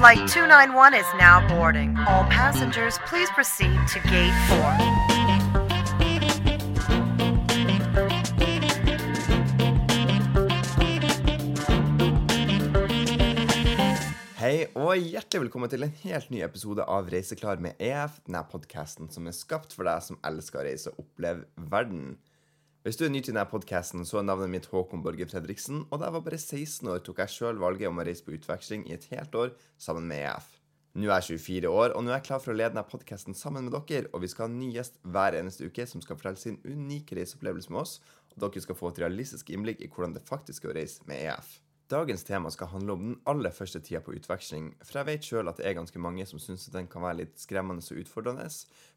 Flight 291 is now boarding. All passengers, please proceed to gate 4. Hei og hjertelig velkommen til en helt ny episode av Reiseklar med EF, denne podkasten som er skapt for deg som elsker å reise og oppleve verden. Hvis du er ny til denne podkasten, så er navnet mitt Håkon Borge Fredriksen, og da jeg var bare 16 år, tok jeg sjøl valget om å reise på utveksling i et helt år sammen med EF. Nå er jeg 24 år, og nå er jeg klar for å lede denne podkasten sammen med dere, og vi skal ha en ny gjest hver eneste uke som skal fortelle sin unike reiseopplevelse med oss, og dere skal få et realistisk innblikk i hvordan det faktisk er å reise med EF. Dagens tema skal handle om den aller første tida på utveksling, for jeg vet sjøl at det er ganske mange som syns den kan være litt skremmende og utfordrende.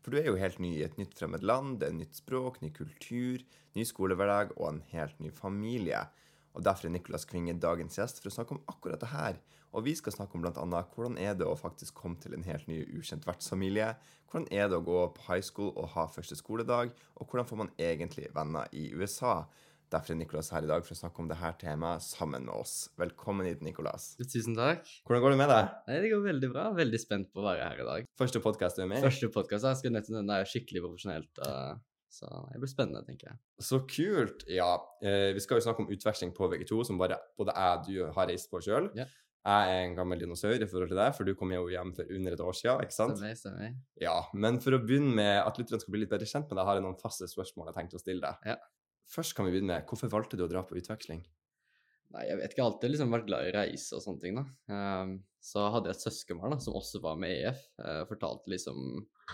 For du er jo helt ny i et nytt fremmed land, det er nytt språk, ny kultur, ny skolehverdag og en helt ny familie. Og Derfor er Nicolas Kvinge dagens gjest for å snakke om akkurat det her. Og vi skal snakke om bl.a. hvordan er det å faktisk komme til en helt ny, ukjent vertsfamilie? Hvordan er det å gå på high school og ha første skoledag? Og hvordan får man egentlig venner i USA? Derfor er Nicolas her i dag for å snakke om dette temaet sammen med oss. Velkommen hit, Nicolas. Tusen takk. Hvordan går det med deg? Nei, Det går veldig bra. Veldig spent på å være her i dag. Første podkast du er med i? Første podkast. Jeg skal nettopp den er skikkelig profesjonelt. uh, så det blir spennende, tenker jeg. Så kult. Ja, eh, vi skal jo snakke om utveksling på VG2, som bare både jeg og du har reist på sjøl. Ja. Jeg er en gammel dinosaur i forhold til deg, for du kom jo hjem for under et år siden, ikke sant? Stemmer, stemmer. Ja, men for å begynne med at lytterne skal bli litt bedre kjent med deg, har jeg noen faste spørsmål jeg tenkte å stille deg. Ja. Først kan vi begynne med, hvorfor valgte du å dra på utveksling? Nei, jeg vet ikke. Jeg har alltid liksom vært glad i reise og sånne ting, da. Um, så hadde jeg et søskenbarn da, som også var med EF. Jeg fortalte liksom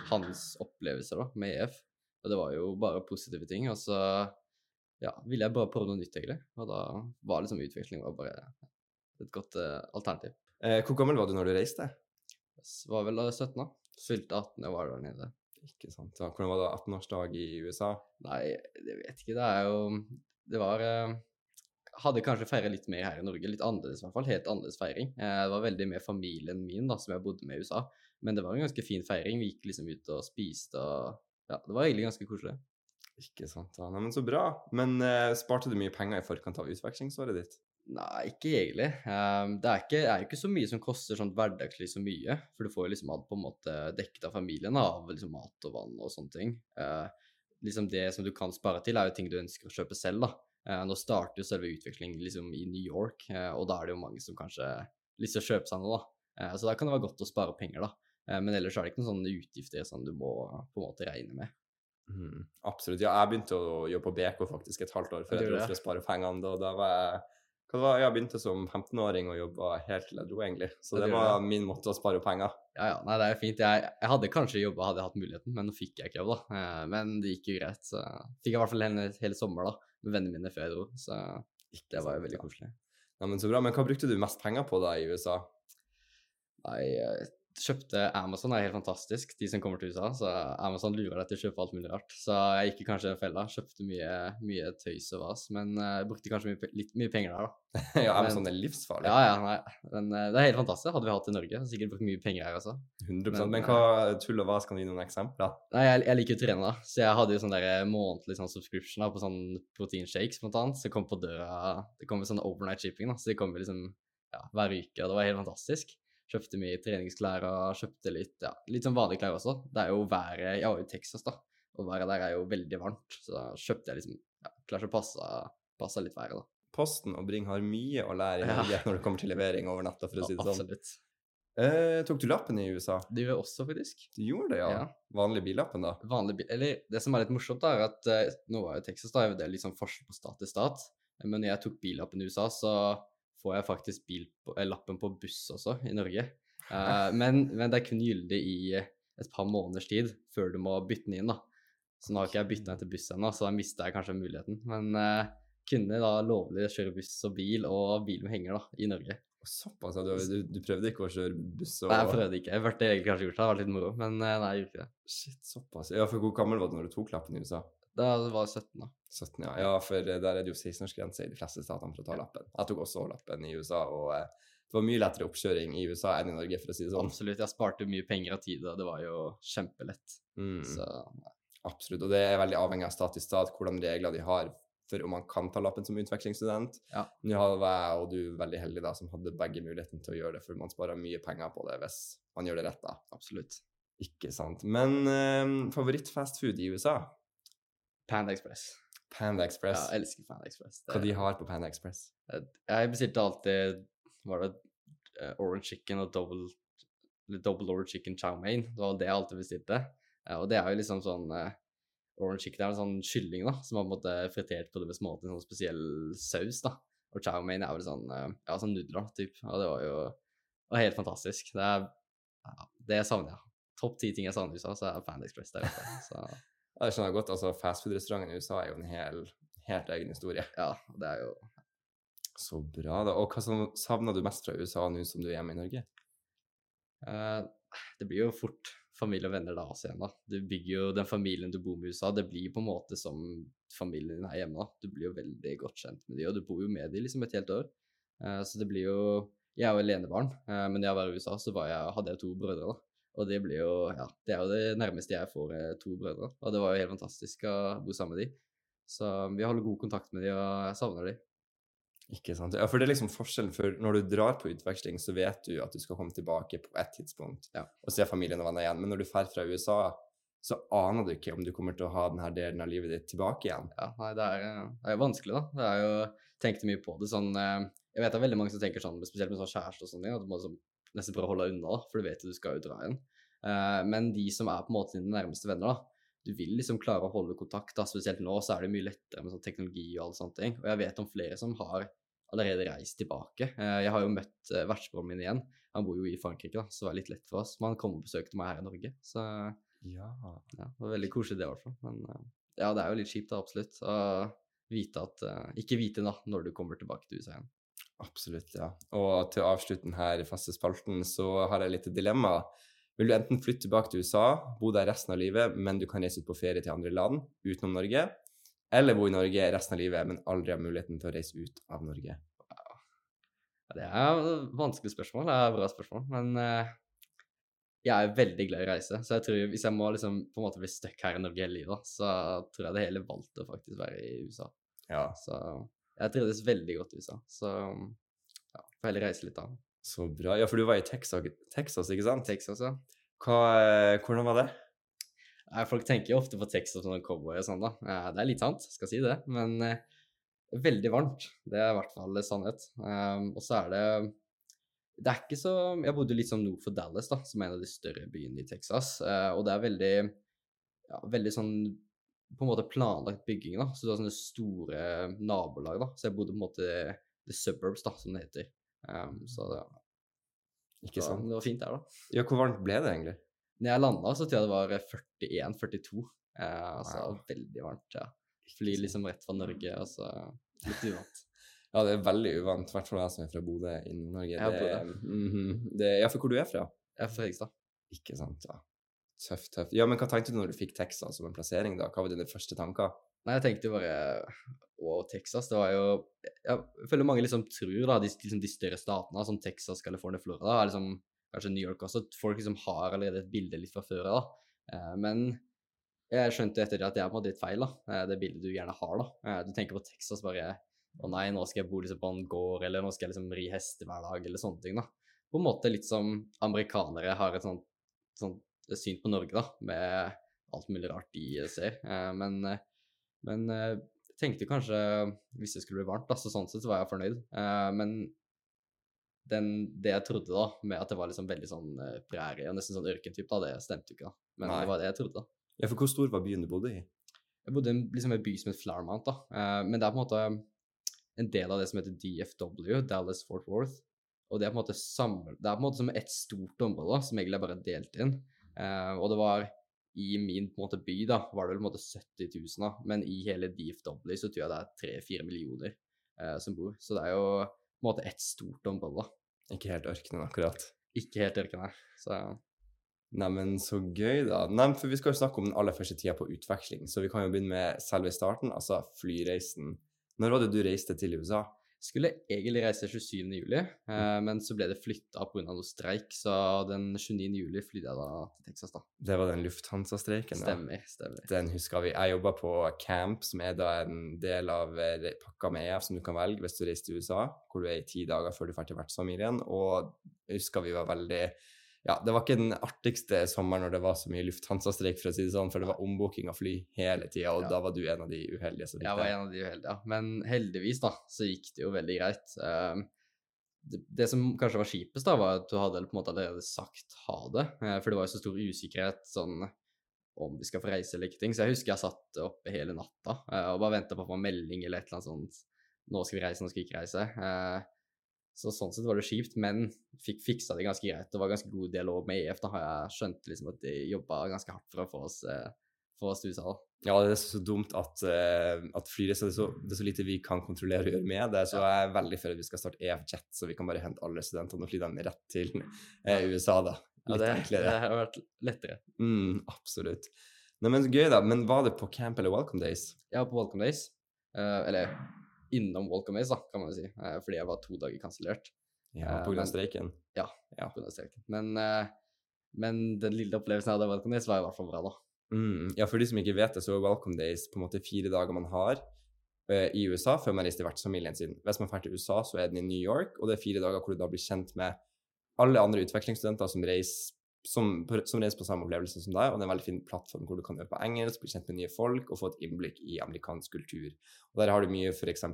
hans opplevelser da, med EF. Og det var jo bare positive ting. Og så ja, ville jeg bare prøve noe nytt, egentlig. Og da var liksom utveksling var bare et godt uh, alternativ. Eh, hvor gammel var du når du reiste? Jeg var vel da 17, da. Fylte 18 jeg var der nede. Ikke sant. Ja, hvordan var det 18-årsdag i USA? Nei, det vet ikke. Det er jo Det var eh, Hadde kanskje feira litt mer her i Norge. Litt annerledes, i hvert fall. Helt annerledes feiring. Eh, Det var veldig med familien min, da, som jeg bodde med i USA. Men det var en ganske fin feiring. Vi gikk liksom ut og spiste og Ja, det var egentlig ganske koselig. Ikke sant. Ja, nei, men så bra. Men eh, sparte du mye penger i forkant av utvekslingsåret ditt? Nei, ikke egentlig. Um, det er, ikke, er jo ikke så mye som koster sånn hverdagslig så mye. For du får jo liksom alt på en måte dekket av familien, av liksom mat og vann og sånne ting. Uh, liksom Det som du kan spare til, er jo ting du ønsker å kjøpe selv, da. Uh, nå starter jo selve utviklingen liksom i New York, uh, og da er det jo mange som kanskje lyst til å kjøpe seg noe, da. Så da kan det være godt å spare penger, da. Men ellers er det ikke noen sånne utgifter som du må på en måte regne med. Mm, absolutt. Ja, jeg begynte å jobbe på BK faktisk et halvt år før jeg dro for å spare pengene. Da, da var jeg var, jeg begynte som 15-åring og jobba helt til jeg dro, egentlig. Så det, det var var min måte å spare penger. Ja, ja, nei, det er fint. Jeg, jeg hadde kanskje jobba hadde jeg hatt muligheten, men nå fikk jeg ikke jobb, da. Eh, Men det gikk jo greit. Så fikk jeg i hvert fall hele, hele sommer da, med vennene mine før jeg dro, så det var jo veldig koselig. Ja, men så bra. Men hva brukte du mest penger på da i USA? Nei, jeg kjøpte Amazon er helt fantastisk, de som kommer til USA. Så Amazon lurer deg til å kjøpe alt mulig rart. Så jeg gikk i kanskje den fella. Kjøpte mye, mye tøys og vas, men eh, jeg brukte kanskje mye, litt mye penger der, da. ja, Men- Amazon er livsfarlig. Ja, ja, nei. Men eh, det er helt fantastisk. Hadde vi hatt det i Norge, sikkert brukt mye penger her også. 100 Men, Men, hva tull og vas kan du gi noen eksempler? Nei, jeg, jeg liker å trene, da. Så jeg hadde jo sånn der månedlig sånn subscription da, på sånn proteinshakes, blant annet. Så kom på døra Det kom sånn overnight shipping, da. Så de kom liksom ja, hver uke, og det var helt fantastisk. Kjøpte mye treningsklær og kjøpte litt, ja, litt sånn vanlige klær også. Det er jo været Jeg var jo i Texas, da, og været der er jo veldig varmt. Så da kjøpte jeg liksom ja, klær som passa, passa litt været, da. Posten og Bring har mye å lære i Ja. Når det kommer til levering over natta, for å si det sånn. Absolutt. Eh, tok du lappen i USA? Det gjorde jeg også, faktisk. Du gjorde det, ja. Ja. Vanlig billappen, da? vanlig bil Eller det som er litt morsomt, da, er at eh, nå var jo Texas da, det er litt sånn forskjell på stat til stat. Men når jeg tok billappen i USA, så får jeg faktisk bil på, eh, lappen på buss også i Norge. Eh, men, men det er kun gyldig i et par måneders tid før du må bytte den inn, da. Så nå har ikke jeg bytta den til buss ennå, så da mista jeg kanskje muligheten. Men eh, kunne da lovlig kjøre buss og bil og bil med henger da, i Norge. Såpass, ja. Du, du, du prøvde ikke å kjøre buss og Nei, jeg prøvde ikke. Jeg burde egentlig kanskje gjort det, det var litt moro, men eh, nei, jeg gjorde ikke det. Shit, såpass. Ja, for hvor gammel var du når du tok lappen i USA? Da var jeg 17, da. 17, ja. ja, for eh, der er det jo 16-årsgrense i de fleste statene for å ta lappen. Jeg tok også lappen i USA, og eh, det var mye lettere oppkjøring i USA enn i Norge, for å si det sånn. Absolutt. Jeg sparte mye penger av tid, og det var jo kjempelett. Mm, Så absolutt. Og det er veldig avhengig av stat til stat hvordan regler de har for om man kan ta lappen som utvekslingsstudent. Ja. Nå var jeg og du veldig heldige da, som hadde begge muligheten til å gjøre det, for man sparer mye penger på det hvis man gjør det rett, da. Absolutt. Ikke sant. Men eh, favoritt-fastfood i USA? Panda Express. Panda Express. Ja, jeg elsker Panda Express. Det- Hva de har på Panda Express? Jeg bestilte alltid var det eh, orange chicken og double, double orange chicken chow mein. Det var det jeg alltid bestilte. Og det er jo liksom sånn eh, Orange chicken er en sånn kylling da, som er på en måte fritert på det med måten i sånn spesiell saus. da. Og chow mein er vel sånn eh, ja, sånn nudler, typ. Og det var jo det var helt fantastisk. Det, er, ja, det savner jeg. Topp ti ting jeg savner i USA, så er Panda Express der oppe. Ja, det skjønner jeg godt. altså Fastfood-restauranten i USA er jo en hel, helt egen historie. ja, det er jo Så bra, da. Og hva savner du mest fra USA nå som du er hjemme i Norge? Eh, det blir jo fort familie og venner da også igjen, da. Du bygger jo den familien du bor med i USA, det blir på en måte som familien din her hjemme, da. Du blir jo veldig godt kjent med de, og du bor jo med de liksom et helt år. Eh, så det blir jo Jeg er jo alenebarn, uh, men da jeg var i USA, så var jeg, hadde jeg to brødre, da. Og det blir jo Ja, det er jo det nærmeste jeg får eh, to brødre. Og det var jo helt fantastisk å bo sammen med de. Så vi holder god kontakt med de, og jeg savner de. Ikke sant? Ja, for det er liksom forskjellen, for når du drar på utveksling, så vet du at du skal komme tilbake på et tidspunkt Ja. og se familien og venner igjen. Men når du drar fra USA, så aner du ikke om du kommer til å ha denne delen av livet ditt tilbake igjen. Ja, nei, det er, eh, det er jo vanskelig, da. Det er jo tenkte mye på det sånn eh, Jeg vet det er veldig mange som tenker sånn, spesielt med sånn kjæreste og sånn, at du må liksom nesten prøve å holde unna, da, for du vet at du skal jo dra igjen. Uh, men de som er på en måte dine nærmeste venner, da, du vil liksom klare å holde kontakt, da, spesielt nå så er det mye lettere med sånn teknologi og alle sånne ting. Og jeg vet om flere som har allerede reist tilbake. Uh, jeg har jo møtt uh, vertsbroren min igjen. Han bor jo i Frankrike, da, så det var litt lett for oss. Men han kom og besøkte meg her i Norge, så Ja. ja, det var veldig koselig det, i hvert fall. Men ja, det er jo litt kjipt, da, absolutt. Å vite at Ikke vite da, når du kommer tilbake til USA igjen. Absolutt, ja. Og til å avslutte denne faste spalten, så har jeg litt dilemma. Vil du enten flytte tilbake til USA, bo der resten av livet, men du kan reise ut på ferie til andre land utenom Norge, eller bo i Norge resten av livet, men aldri ha muligheten til å reise ut av Norge? Ja, det er et vanskelig spørsmål. Det er et bra spørsmål. Men uh, jeg er veldig glad i å reise, så jeg tror hvis jeg må liksom på en måte bli stuck her i Norge hele livet, så tror jeg det hele valgte å faktisk være i USA. Ja, Så jeg trivdes veldig godt i USA. Så ja, får heller reise litt da. så bra. Ja, for du var i Texas, Texas ikke sant? Texas, ja. Hva, eh, hvordan var det? Nei, Folk tenker jo ofte på Texas som en cowboy og sånn, da. Ja, det er litt sant, skal si det. Men eh, veldig varmt. Det er i hvert fall sannhet. Um, og så er det Det er ikke så Jeg bodde litt sånn nord for Dallas, da, som er en av de større byene i Texas. uh, og det er veldig ja, veldig sånn på en måte planlagt bygging, da. Så det var sånne store nabolag, da. Så jeg bodde på en måte the suburbs, da, som det heter. Um, så det, Ikke sant? det var fint der, da. Ja, hvor varmt ble det egentlig? Når jeg landa, så tror jeg det var 41-42. Eh, altså Wow. veldig varmt. ja. Fly liksom rett fra Norge, altså litt uvant. Ja, det er veldig uvant, i hvert fall jeg som er fra Bodø i Nord-Norge. Ja, mhm. det- Ja, for hvor du er fra? Jeg er fra Fredrikstad. Ikke sant, ja. Tøft, tøft. Ja, men hva tenkte du når du fikk Texas som en plassering, da? Hva var dine første tanker? Nei, jeg tenkte bare Wow, Texas, det var jo Jeg føler mange liksom tror, da, de, liksom de større statene, som Texas, California, Florida, liksom Kanskje New York også, folk liksom har allerede et bilde litt fra før da. Eh, men jeg skjønte etter det at det er på en måte litt feil, da. eh, Det bildet du gjerne har, da. Eh, Du tenker på Texas bare Å nei, nå skal jeg bo liksom på en gård, eller nå skal jeg liksom ri hester hver dag, eller sånne ting, da. På en måte litt som amerikanere har et sånt, sånt syn på Norge, da, med alt mulig rart de ser. Eh, Men, eh, men eh, jeg tenkte kanskje hvis det skulle bli varmt, da, så sånn sett så var jeg fornøyd. Men den, det jeg trodde da, med at det var liksom veldig sånn prærie og nesten sånn ørkentype, da, det stemte jo ikke, da. Men Nei. det var det jeg trodde, da. Ja, for hvor stor var byen du bodde i? Jeg bodde i en- liksom en by som het Flowermount, da. Men det er på en måte en del av det som heter DFW, Dallas Fort Worth. Og det er på en måte samle, det er på en måte som et stort område da, som egentlig er bare delt inn. Eh, og det var i min på en måte, by da, var det vel på en måte 70 000, da. men i hele DFW så tror jeg det er 3-4 millioner eh, som bor. Så det er jo på en måte ett stort område. da. Ikke helt ørkenen, akkurat. Ikke helt ørken her. Så Neimen, så gøy, da. Nei, for vi skal jo snakke om den aller første tida på utveksling, så vi kan jo begynne med selve starten, altså flyreisen. Når var det du reiste til USA? Skulle egentlig reise 27. juli, eh, men så ble det flytta pga. noe streik, så den 29. juli flydde jeg da til Texas, da. Det var den Lufthansa-streiken. Stemmer, stemmer. Den husker vi. Jeg jobba på Camp, som er da en del av eh, pakka med EF som du kan velge hvis du reiser til USA, hvor du er i ti dager før du drar til vertsfamilien. Og jeg husker vi var veldig ja, det var ikke den artigste sommeren når det var så mye Lufthansa-streik, for å si det sånn, for det var ombooking av fly hele tida, og Ja. da var du en av de uheldige som fikk Jeg var en av de uheldige, ja. Men heldigvis, da, så gikk det jo veldig greit. Ehm, det, det som kanskje var kjipest, da, var at du hadde på en måte allerede sagt ha det. eh, For det var jo så stor usikkerhet sånn om vi skal få reise eller ikke ting. Så jeg husker jeg satt oppe hele natta eh, og bare venta på å få en melding eller et eller annet sånt. Nå skal vi reise, nå skal vi ikke reise. Eh, Så sånn sett var det kjipt, men fikk fiksa det ganske greit. Det var ganske god dialog med EF. Da har jeg skjønt liksom at de jobba ganske hardt for å få oss, eh, få oss til USA. Ja, det er så dumt at, uh, at flyreiser det, så- det er så lite vi kan kontrollere og gjøre med det. Så jeg er veldig for at vi skal starte EF Jet, så vi kan bare hente alle studentene og fly dem rett til eh, USA, da. Ja, Litt det, enklere. det har vært lettere. Mm, absolutt. Nei, men gøy, da. Men var det på camp eller Welcome Days? Ja, på Welcome Days, Uh, eller innom Welcome Days, da, kan man jo si, eh, fordi jeg var to dager kansellert. Ja, pga. på grunn av streiken? Ja, Ja. på av streken. Men, eh, men den lille opplevelsen jeg hadde av Welcome Days, var i hvert fall bra, da. Mm. Ja, for de som ikke vet det, så er Welcome Days på en måte fire dager man har uh, i USA før man reiser til vertsfamilien sin. Hvis man drar til USA, så er den i New York, og det er fire dager hvor du da blir kjent med alle andre utvekslingsstudenter som reiser som, som reiser på samme opplevelse som deg, og det er en veldig fin plattform hvor du kan øve på engelsk, bli kjent med nye folk og få et innblikk i amerikansk kultur. Og Der har du mye f.eks.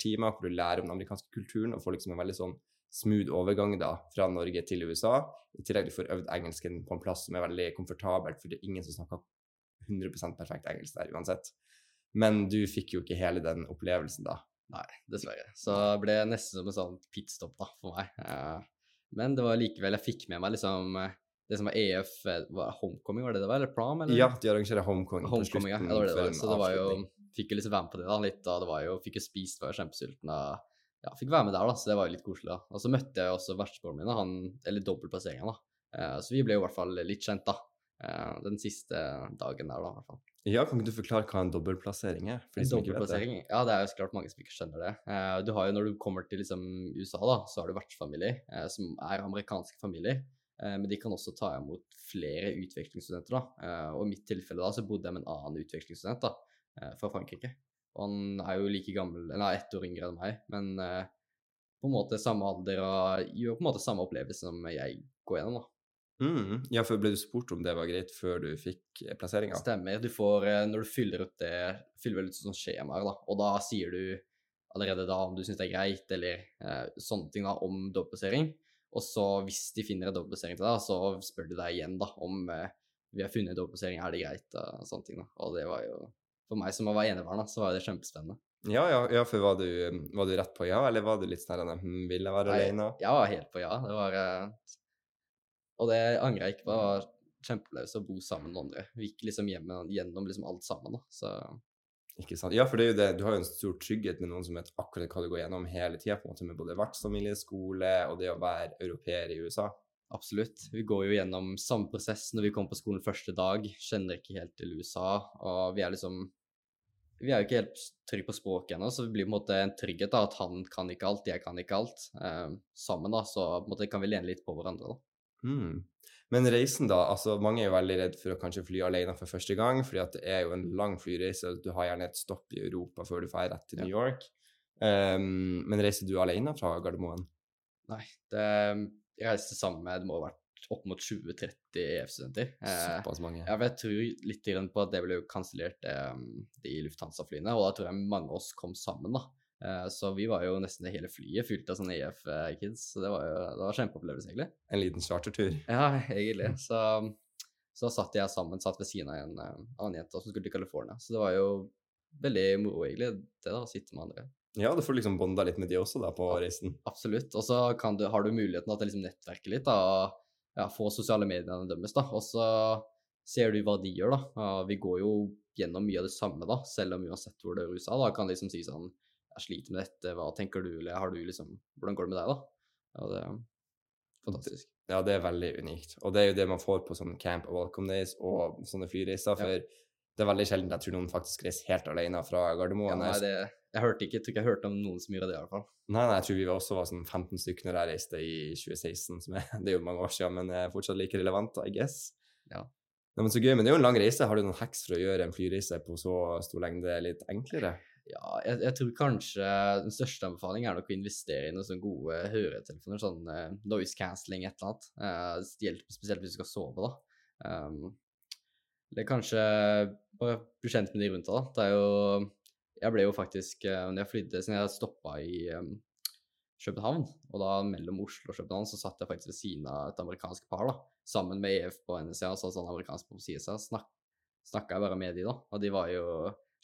timer hvor du lærer om den amerikanske kulturen og får liksom en veldig sånn smooth overgang da, fra Norge til USA. I tillegg du får øvd engelsken på en plass som er veldig komfortabelt, for det er ingen som snakker 100% perfekt engelsk der uansett. Men du fikk jo ikke hele den opplevelsen da. Nei, dessverre. Så det ble nesten som en sånn pitstop da, for meg. Eh, men det var likevel, jeg fikk med meg liksom eh, det som var EF eh, var Homecoming, var det det var? Eller prom? Eller? Ja, de arrangerer homecoming Homecoming, ja. slutten ja. Det var det det var. Så det var jo. Fikk jo liksom være med på det da, litt, og det var jo Fikk jo spist, var jo kjempesulten. Og, ja, fikk være med der, da, så det var jo litt koselig. da. Og så møtte jeg jo også vertsbroren min, han, eller dobbeltplasseringa, da. Eh, så vi ble jo i hvert fall litt kjent, da. Eh, den siste dagen der, da, i hvert fall. Ja, kan ikke du forklare hva en dobbeltplassering er? En dobbeltplassering? Ja, det er jo så klart mange som ikke skjønner det. Eh, du har jo, Når du kommer til liksom, USA, da, så har du vertsfamilier eh, som er amerikanske familier. Eh, men de kan også ta imot flere utvekslingsstudenter. da. Eh, og I mitt tilfelle da, så bodde jeg med en annen utvekslingsstudent da, eh, fra Frankrike. Og han er jo like gammel, er ett år yngre enn meg, men på en måte samme alder og gjør på en måte samme opplevelse som jeg går gjennom. da. Mm. Ja, for ble du spurt om det var greit før du fikk plasseringa? Stemmer. Du får, når du fyller ut det, fyller vel ut sånne skjemaer, da, og da sier du allerede da om du syns det er greit, eller eh, sånne ting da, om dobbeltplassering. Og så, hvis de finner en dobbeltplassering til deg, så spør de deg igjen da, om eh, vi har funnet en dobbeltplassering, er det greit, og sånne ting. da. Og det var jo, for meg som var enebarn, da, så var det kjempespennende. Ja, ja, ja, for var du, var du rett på ja, eller var du litt sånn hm, vil jeg være Nei, alene? Jeg var helt på ja. Det var eh, Og det angrer jeg ikke på. Det var kjempeløst å bo sammen med noen andre. Vi gikk liksom hjem, gjennom liksom alt sammen, da. Så Ikke sant? Ja, for det er jo det, du har jo en stor trygghet med noen som vet akkurat hva du går gjennom hele tida, med både vertsfamilie, skole og det å være europeer i USA. Absolutt. Vi går jo gjennom samme prosess når vi kommer på skolen første dag. Kjenner ikke helt til USA, og vi er liksom Vi er jo ikke helt trygge på språket ennå, så det blir på en måte en trygghet da, at han kan ikke alt, jeg kan ikke alt. Eh, sammen, da, så på en måte kan vi lene litt på hverandre, da. Mm. Men reisen, da? altså Mange er jo veldig redd for å kanskje fly alene for første gang, fordi at det er jo en lang flyreise. Du har gjerne et stopp i Europa før du drar rett til Ja. New York. Um, men reiser du alene fra Gardermoen? Nei, det Jeg reiste sammen med Det må ha vært opp mot 20-30 EF-studenter. Eh, Såpass mange. Ja, for jeg tror litt på at det ble kansellert eh, de Lufthansa-flyene, og da tror jeg mange av oss kom sammen, da. Eh, så vi var jo nesten det hele flyet fylt av sånne EF-kids, så det var jo det var kjempeopplevelse, egentlig. En liten chartertur. Ja, egentlig. Så, så satt jeg sammen, satt ved siden av en eh, annen jente som skulle til California, så det var jo veldig moro, egentlig, det da, å sitte med andre. Ja, du får liksom bånda litt med de også da på Ja. reisen. Absolutt. Og så har du muligheten til til liksom nettverke litt, da, og ja, få sosiale mediene deres, da. Og så ser du hva de gjør, da. Vi går jo gjennom mye av det samme, da, selv om uansett hvor det er USA, da, kan liksom si sånn Jeg sliter med dette, hva tenker du, eller har du liksom Hvordan går det med deg, da? Ja, det er fantastisk. Ja, det er veldig unikt. Og det er jo det man får på sånn camp og welcome days og sånne flyreiser, Ja. for det er veldig sjelden jeg tror noen faktisk reiser helt alene fra Gardermoen. Ja, nei, Jeg det, jeg hørte ikke, jeg tror ikke jeg hørte om noen som gjorde det, i hvert fall. Nei, nei, jeg tror vi også var sånn 15 stykker når jeg reiste i 2016, som er, det er jo mange år siden, men er fortsatt like relevant, I guess. Ja. Nei, men så gøy, men det er jo en lang reise. Har du noen hacks for å gjøre en flyreise på så stor lengde litt enklere? Ja, jeg, jeg tror kanskje den største anbefalingen er nok å investere i noen sånne gode høretelefoner, sånn uh, noise cancelling, et eller annet. Uh, hjelper spesielt hvis du skal sove, da. Um, eller kanskje bare bli kjent med de rundt deg, da. Det er jo Jeg ble jo faktisk uh, Når jeg flydde Siden jeg stoppa i um, København, og da mellom Oslo og København, så satt jeg faktisk ved siden av et amerikansk par, da. Sammen med EF på NSA, altså sånn amerikansk på sida. Snak, Snakka jeg bare med de, da. Og de var jo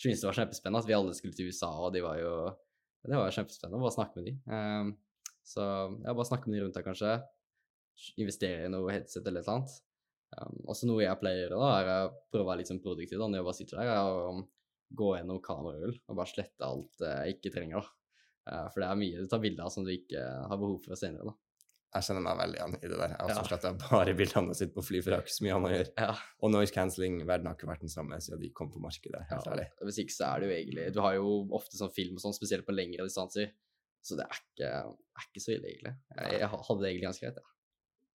Syntes det var kjempespennende at vi alle skulle til USA, og de var jo Det var jo kjempespennende å bare snakke med de. Um, så ja, bare snakke med de rundt deg, kanskje. Investere i noe headset eller eller annet. Um, også noe jeg pleier å gjøre, da, er å prøve å være litt sånn produktiv da, når jeg bare sitter der, er å gå gjennom kamerarull og bare slette alt jeg ikke trenger. da. Uh, for det er mye du tar bilder av som du ikke har behov for senere. da. Jeg kjenner meg veldig igjen i det der. Jeg har Ja. også sletta bare bildene sine på fly, for jeg har ikke så mye annet å gjøre. Ja. Og noise cancelling, verden har ikke vært den samme siden de kom på markedet, helt Ja, ærlig. Hvis ikke så er det jo egentlig Du har jo ofte sånn film og sånn, spesielt på lengre distanser. Så det er ikke, er ikke så ille, egentlig. Jeg, jeg hadde det egentlig ganske greit, jeg.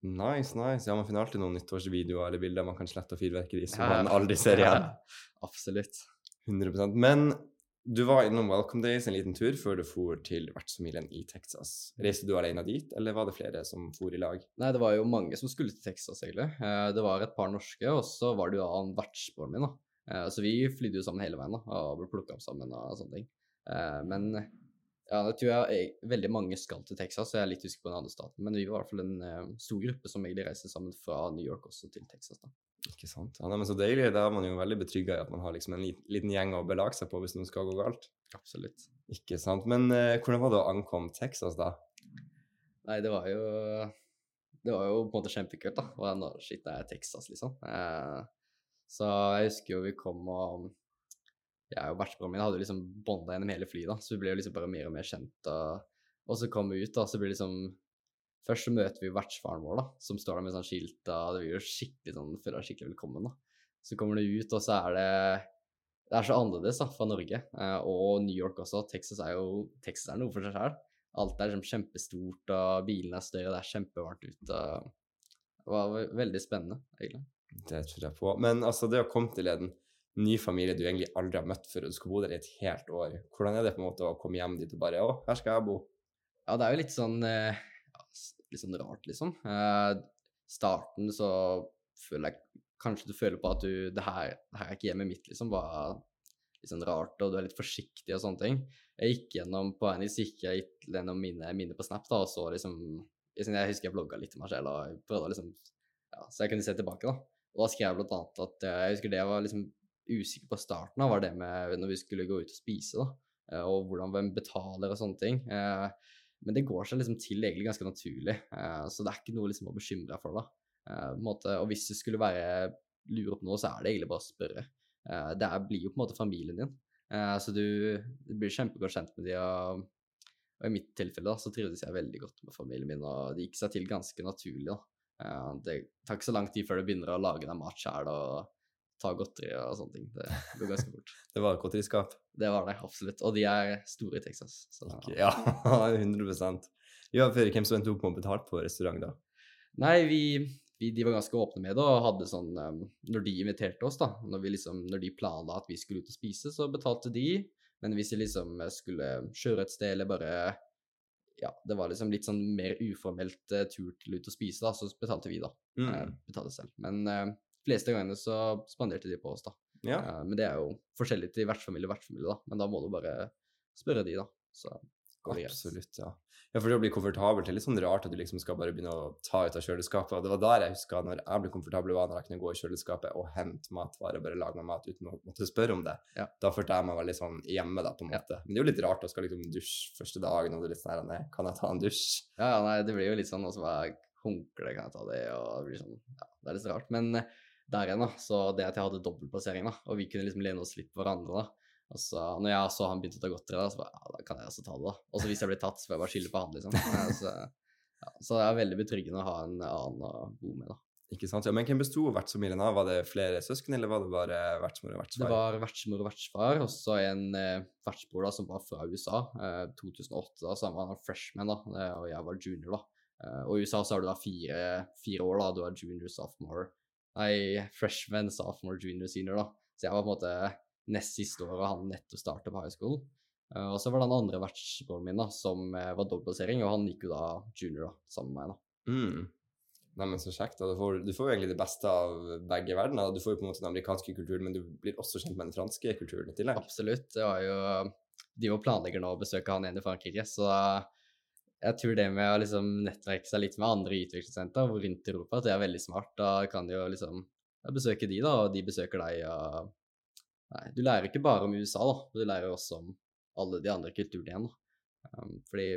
Nice, nice. Ja, man finner alltid noen nyttårsvideoer eller bilder man kan slette og fyrverkeri som Ja, man aldri ser igjen. Absolutt. 100% Men du var innom Welcome Days en liten tur før du for til vertsfamilien i Texas. Reiste du alene dit, eller var det flere som for i lag? Nei, det var jo mange som skulle til Texas, egentlig. Eh, Det var et par norske, og så var det jo han vertsbroren min, da. Eh, Så vi flydde jo sammen hele veien, da, og ble plukka opp sammen og sånne ting. Eh, Men ja, det tror jeg eh, veldig mange skal til Texas, så jeg er litt usikker på den andre staten. Men vi var i hvert fall en stor gruppe som egentlig reiste sammen fra New York også til Texas, da. Ikke sant? Ja, nei, men Så deilig. Da er man jo veldig betrygga i at man har liksom en liten gjeng å belage seg på hvis noe skal gå galt. Absolutt. Ikke sant. Men eh, hvordan var det å ankomme Texas, da? Nei, det var jo Det var jo på en måte kjempekult, da. Og nå, shit, det er Texas, liksom. Eh, så jeg husker jo vi kom og Jeg og vertsbroren min hadde jo liksom bånda gjennom hele flyet, da. Så vi ble jo liksom bare mer og mer kjent. Og, og så kom vi ut, da, så blir det liksom Først så møter vi vertsfaren vår, da, som står der med sånn skilt, og det blir jo skikkelig sånn Føler deg skikkelig velkommen, da. Så kommer du ut, og så er det Det er så annerledes da, fra Norge. Eh, og New York også. Texas er jo Texas er noe for seg sjøl. Alt er liksom kjempestort, og bilene er større, det er kjempevarmt ute. Det var veldig spennende, egentlig. Det tror jeg på. Men altså, det å komme til en ny familie du egentlig aldri har møtt før, og du skal bo der i et helt år, hvordan er det på en måte å komme hjem dit og bare Å, her skal jeg bo. Ja, det er jo litt sånn eh, litt sånn rart, liksom. Eh, starten så føler jeg Kanskje du føler på at du Det her, det her er ikke hjemmet mitt, liksom. Bare litt sånn rart, og du er litt forsiktig og sånne ting. Jeg gikk gjennom på så gikk jeg gjennom mine minner på Snap, da, og så liksom Jeg jeg husker jeg blogga litt til meg selv, og jeg prøvde liksom Ja, så jeg kunne se tilbake, da. Og da skrev jeg blant annet at eh, jeg husker det jeg var liksom usikker på starten av, var det med når vi skulle gå ut og spise, da. eh, Og hvordan hvem betaler og sånne ting. Eh, Men det går seg liksom til egentlig ganske naturlig, eh, så det er ikke noe liksom å bekymre deg for, da. Eh, måte, og hvis du skulle være lure på noe, så er det egentlig bare å spørre. Eh, det blir jo på en måte familien din, så du, blir kjempegodt kjent med de, og, og i mitt tilfelle da, så trivdes jeg veldig godt med familien min, og det gikk seg til ganske naturlig. da. Det tar ikke så lang tid før du begynner å lage deg mat sjøl og ta godteri og sånne ting. Det går ganske fort. Det var et godteriskap. Det var det, absolutt. Og de er store i Texas. Så. Ja, 100 Ja, for hvem som endte opp med å betale på restaurant, da? Nei, vi, vi, de var ganske åpne med det og hadde sånn um, Når de inviterte oss, da, når, vi liksom, når de planla at vi skulle ut og spise, så betalte de. Men hvis vi liksom skulle kjøre et sted eller bare Ja, det var liksom litt sånn mer uformelt uh, tur til ut og spise, da, så betalte vi, da. Mm. Uh, betalte selv. Men uh, fleste gangene så spanderte de på oss, da. Ja. Uh, men det er jo forskjellig til vertsfamilie og vertsfamilie, da. Men da må du bare spørre de, da. Så går det greit. Absolutt, ja. Ja, for det å bli komfortabel er litt sånn rart at du liksom skal bare begynne å ta ut av kjøleskapet. Og det var der jeg huska når jeg ble komfortabel, var når jeg kunne gå i kjøleskapet og hente matvarer og bare lage meg mat uten å måtte spørre om det. Ja. Da følte jeg meg veldig sånn hjemme, da, på en Ja. måte. Men det er jo litt rart å skal liksom dusje første dagen, og det er litt sånn nei, kan jeg ta en dusj? Ja, ja, nei, det blir jo litt sånn og så bare Håndkle, kan jeg ta det, og det blir sånn Ja, det er litt rart. Men eh, der igjen, da, så det at jeg hadde dobbeltplassering, da, og vi kunne liksom lene oss litt på hverandre, da. Og så når jeg så han begynte å ta godteri, da, så bare Ja, da kan jeg også ta det, da. Og så hvis jeg blir tatt, så får jeg bare skylde på han, liksom. Så, ja, så det er veldig betryggende å ha en annen å bo med, da. Ikke sant? Ja, Men hvem besto vertsfamilien av? Var det flere søsken, eller var det bare vertsmor og vertsfar? Det var vertsmor og vertsfar, og så en eh, vertsbror da, som var fra USA. Eh, 2008, da, så han var freshman, da, eh, og jeg var junior, da. Eh, og i USA så har du da fire, fire år, da. Du er junior, sophomore Nei, freshman, sophomore, junior, senior, da. Så jeg var på en måte nest siste året han nettopp starta på high school. Eh, og så var det den andre vertsbroren min da, som eh, var dobbeltplassering, og han gikk jo da junior da, sammen med meg. da. Mm. Nei, men Så kjekt. Du får, du får jo egentlig det beste av begge verdener. Du får jo på en måte den amerikanske kulturen, men du blir også kjent med den franske kulturen i tillegg. Absolutt. Det var jo De var planlegger nå å besøke han igjen i Frankrike, så jeg tror det med å liksom nettverke seg litt med andre utviklingssenter rundt i Europa, at det er veldig smart. Da kan du jo liksom besøke de, da, og de besøker deg. og Nei, du lærer ikke bare om USA, da, men du lærer også om alle de andre kulturene igjen. da. Um, fordi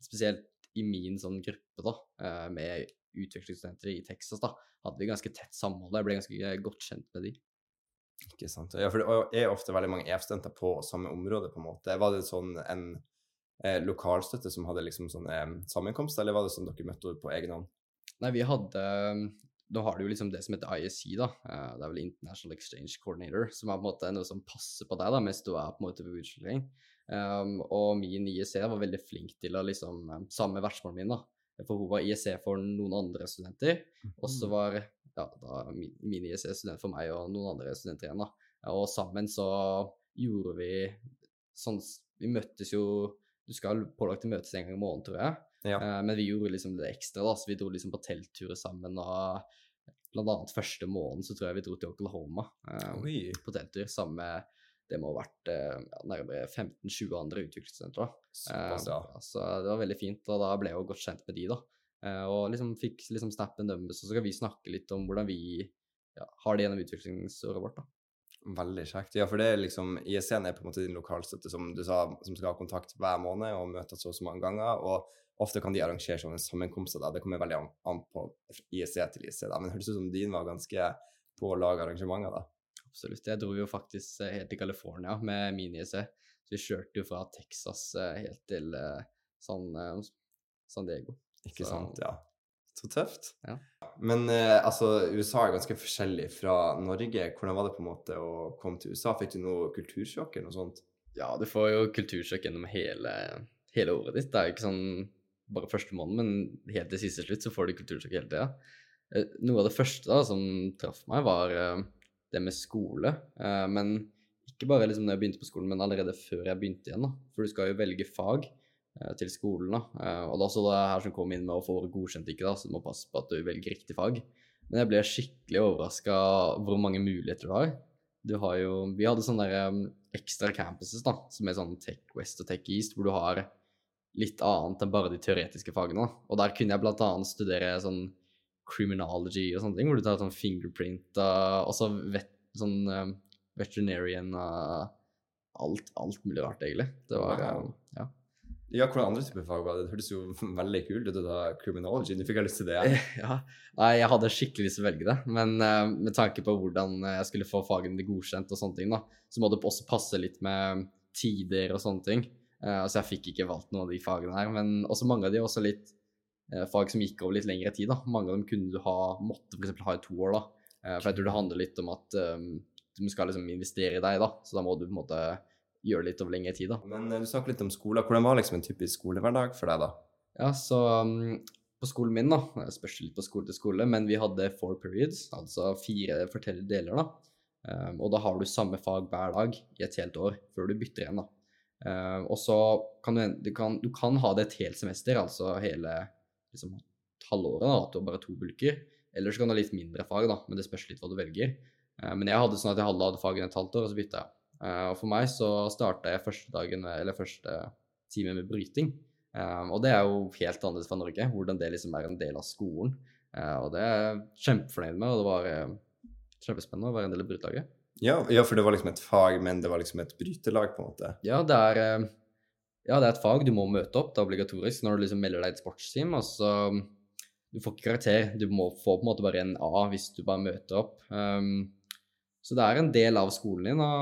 spesielt i min sånn gruppe da, eh, med utvekslingsstudenter i Texas, da, hadde vi ganske tett samhold. Jeg ble ganske godt kjent med de. Ikke sant. Ja, for det er ofte veldig mange EF-studenter på samme område, på en måte. Var det sånn en eh, lokalstøtte som hadde liksom sånne sammenkomster, sammenkomst, eller var det sånn dere møtte på egen hånd? Nei, vi hadde Nå har du jo liksom det som heter ISC, da. Eh, det er vel International Exchange Coordinator, som er på en måte noe som passer på deg da, mens du er på en måte på utstilling. Um, og min IEC var veldig flink til å liksom Sammen med vertsmoren min, da. For hun var IEC for noen andre studenter. Og så Mhm. var ja, da, min, min IEC student for meg og noen andre studenter igjen, da. Og sammen så gjorde vi sånn Vi møttes jo Du skal pålagt å møtes en gang i måneden, tror jeg. Ja. Eh, men vi gjorde liksom det ekstra, da. Så vi dro liksom på teltturer sammen. og Blant annet første måneden så tror jeg vi dro til Oklahoma eh, på telttur sammen med det må ha vært eh, ja, nærmere 15-20 andre utviklingssentre. såpass, Eh, ja. Så det var veldig fint, og da ble jeg jo godt kjent med de, da. Eh, og liksom fikk liksom snappen deres, og så skal vi snakke litt om hvordan vi ja, har det gjennom utviklingsåret vårt, da. Veldig kjekt. Ja, for det er liksom ISN er på en måte din lokalstøtte, som du sa, som skal ha kontakt hver måned og møtes så og så mange ganger. Og ofte kan de arrangere sånne sammenkomster. da. Det kommer veldig an, an på ISC til ISC. da. Men det hørtes ut som din var ganske på å lage arrangementer, da. Absolutt. Jeg dro jo faktisk eh, helt til California med min ISC. Så vi kjørte jo fra Texas eh, helt til eh, San, San Diego. Ikke Så- sant? Ja. Så tøft. Ja. Men eh, altså, USA er ganske forskjellig fra Norge. Hvordan var det på en måte å komme til USA? Fikk du noe kultursjokk eller noe sånt? Ja, du får jo kultursjokk gjennom hele, hele året ditt. Det er jo ikke sånn bare første måned, men helt til siste slutt så får du kultursjokk hele tida. Eh, Noe av det første da som traff meg, var eh, det med skole. Eh, Men ikke bare liksom når jeg begynte på skolen, men allerede før jeg begynte igjen. da. For du skal jo velge fag til skolen. da. Eh, Og er også det her som kom inn med å få godkjent ikke, da, så du må passe på at du velger riktig fag. Men jeg ble skikkelig overraska hvor mange muligheter du har. Du har jo Vi hadde sånne der, um, ekstra campuses, da, som er sånn Tech West og Tech East, hvor du har litt annet enn bare de teoretiske fagene. da. Og der kunne jeg blant annet studere sånn criminology og sånne ting, hvor du tar sånn fingerprint og så vet, sånn um, veterinarian og alt, alt mulig rart, egentlig. Det var Wow. ja. Ja, hvordan andre typer fag var det? Det hørtes jo veldig kult ut. da Criminology. Nå fikk jeg lyst til det. ja. Nei, jeg hadde skikkelig lyst til å velge det, men uh, med tanke på hvordan jeg skulle få fagene godkjent og sånne ting, da, så må det også passe litt med tider og sånne ting. Uh, altså, jeg fikk ikke valgt noen av de fagene her, men også mange av de også litt uh, fag som gikk over litt lengre tid, da. Mange av dem kunne du ha, måtte eksempel ha i to år, da. Eh, for jeg tror det handler litt om at um, du skal liksom investere i deg, da, så da må du på en måte gjøre litt over lengre tid, da. Men eh, du snakket litt om skole. Hvordan var liksom en typisk skolehverdag for deg, da? Ja, så um, på skolen min, da, det spørs litt på skole til skole, men vi hadde four periods, altså fire fortellede deler, da. Um, og da har du samme fag hver dag i et helt år, før du bytter igjen, da. Um, og så kan du, du, kan, du kan ha det et helt semester, altså hele liksom, halvåret, da, at du har bare to bulker. Eller så kan du ha litt mindre fag, da, men det spørs litt hva du velger. Um, men jeg hadde sånn at jeg hadde fagene et halvt år, og så bytta jeg. Uh, og for meg så starta jeg første dagen, eller første time med bryting. Um, og det er jo helt annerledes fra Norge, hvordan det liksom er en del av skolen. Uh, og det er jeg kjempefornøyd med, og det var kjempespennende å være en del av brytelaget. Ja, ja, for det var liksom et fag, men det var liksom et brytelag, på en måte. Ja, det er, ja, det er et fag du må møte opp, det er obligatorisk når du liksom melder deg i et sportsteam. Og så du får ikke karakter, du må få på en måte bare en A hvis du bare møter opp. Um, så det er en del av skolen din å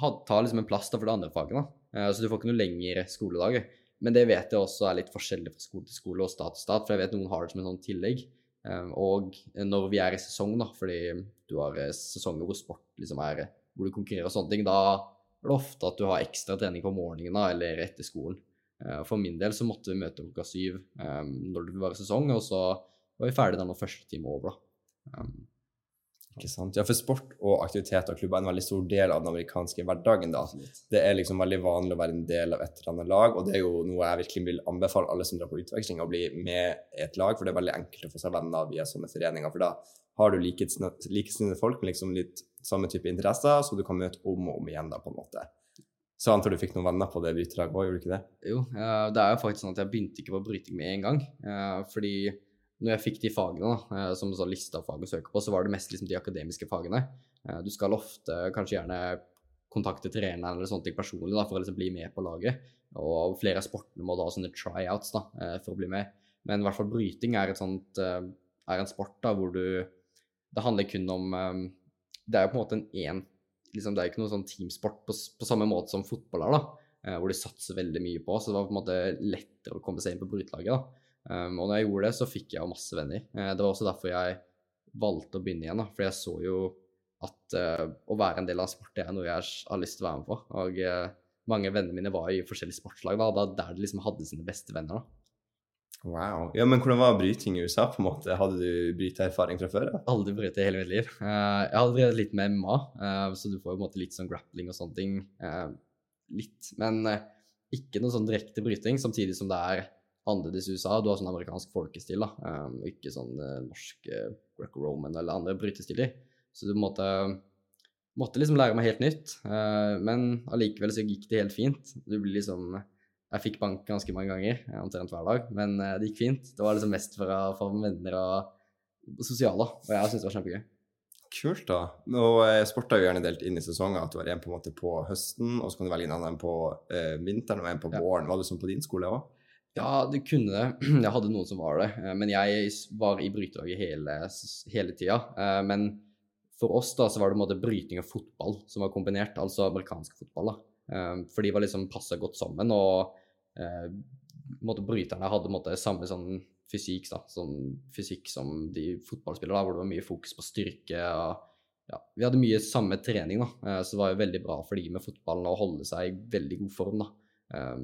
ha- ta liksom en plass da for de andre fagene. Uh, så du får ikke noe lengre skoledager. Men det vet jeg også er litt forskjellig fra skole til skole og stat til stat, for jeg vet noen har det som en sånn tillegg. Um, og når vi er i sesong, da, fordi du har eh, sesonger hvor sport liksom er hvor du konkurrerer og sånne ting, da er det ofte at du har ekstra trening på morgenen da, eller etter skolen. For min del så måtte vi møte klokka syv når det var sesong, og så var vi ferdig da når første time over. da. Ikke sant? Ja, for sport og aktivitet og klubber er en veldig stor del av den amerikanske hverdagen. da. Det er liksom veldig vanlig å være en del av et eller annet lag, og det er jo noe jeg virkelig vil anbefale alle som drar på utveksling, å bli med i et lag, for det er veldig enkelt å få seg venner via sånne foreninger. For da har du likesinnede folk med liksom litt samme type interesser, så du kan møte om og om igjen, da, på en måte. Så jeg antar du fikk noen venner på det brytelaget òg, gjorde du ikke det? Jo, det er jo faktisk sånn at jeg begynte ikke på bryting med en gang. eh, fordi når jeg fikk de fagene, da, eh, som sånn lista fag å søke på, så var det mest liksom de akademiske fagene. Eh, Du skal ofte kanskje gjerne kontakte treneren eller sånne ting personlig da, for å liksom bli med på laget. Og flere av sportene må da ha sånne tryouts da, eh, for å bli med. Men i hvert fall bryting er, sånt, er en sport da, hvor du Det handler kun om Det er jo på en måte en én liksom, Det er ikke noen sånn teamsport på, på samme måte som fotball er, da. Hvor de satser veldig mye på. Så det var på en måte lettere å komme seg inn på brytelaget. Um, og når jeg gjorde det, så fikk jeg jo masse venner. Uh, det var også derfor jeg valgte å begynne igjen, da. For jeg så jo at uh, å være en del av en sport det er noe jeg har lyst til å være med på. Og uh, mange av vennene mine var i forskjellige sportslag, da, der de liksom hadde sine beste venner. da. Wow. Ja, men hvordan var bryting i USA, på en måte? Hadde du bryteerfaring fra før? da? Aldri brytet i hele mitt liv. Uh, jeg hadde drevet litt med MMA, så du får jo på en måte litt sånn grappling og sånne ting. litt, men ikke noe sånn direkte bryting, samtidig som det er annerledes i USA. Du har sånn amerikansk folkestil, da, Um, ikke sånn uh, norsk eh, greco-roman eller andre brytestiler. Så du måtte, måtte liksom lære meg helt nytt, Uh, men allikevel så gikk det helt fint. Du blir liksom Jeg fikk bank ganske mange ganger, omtrent hver dag, men uh, det gikk fint. Det var liksom mest for å få venner og sosiale, og jeg syntes det var kjempegøy. Kult, da. Og eh, sport er jo gjerne delt inn i sesonger. At du har en på en måte på høsten, og så kan du velge en annen på eh, vinteren og en på Ja. våren. Var det sånn på din skole òg? Ja, det kunne det. Jeg hadde noen som var det, eh, men jeg var i brytelaget hele, hele tida. Eh, Men for oss da, så var det en måte bryting og fotball som var kombinert, altså amerikansk fotball. da. Eh, For de var liksom passa godt sammen, og måte bryterne hadde måte samme sånn fysikk, da, sånn fysikk som de fotballspillere, hvor det var mye fokus på styrke. og ja, Vi hadde mye samme trening, da, så det var jo veldig bra for de med fotballen å holde seg i veldig god form. da.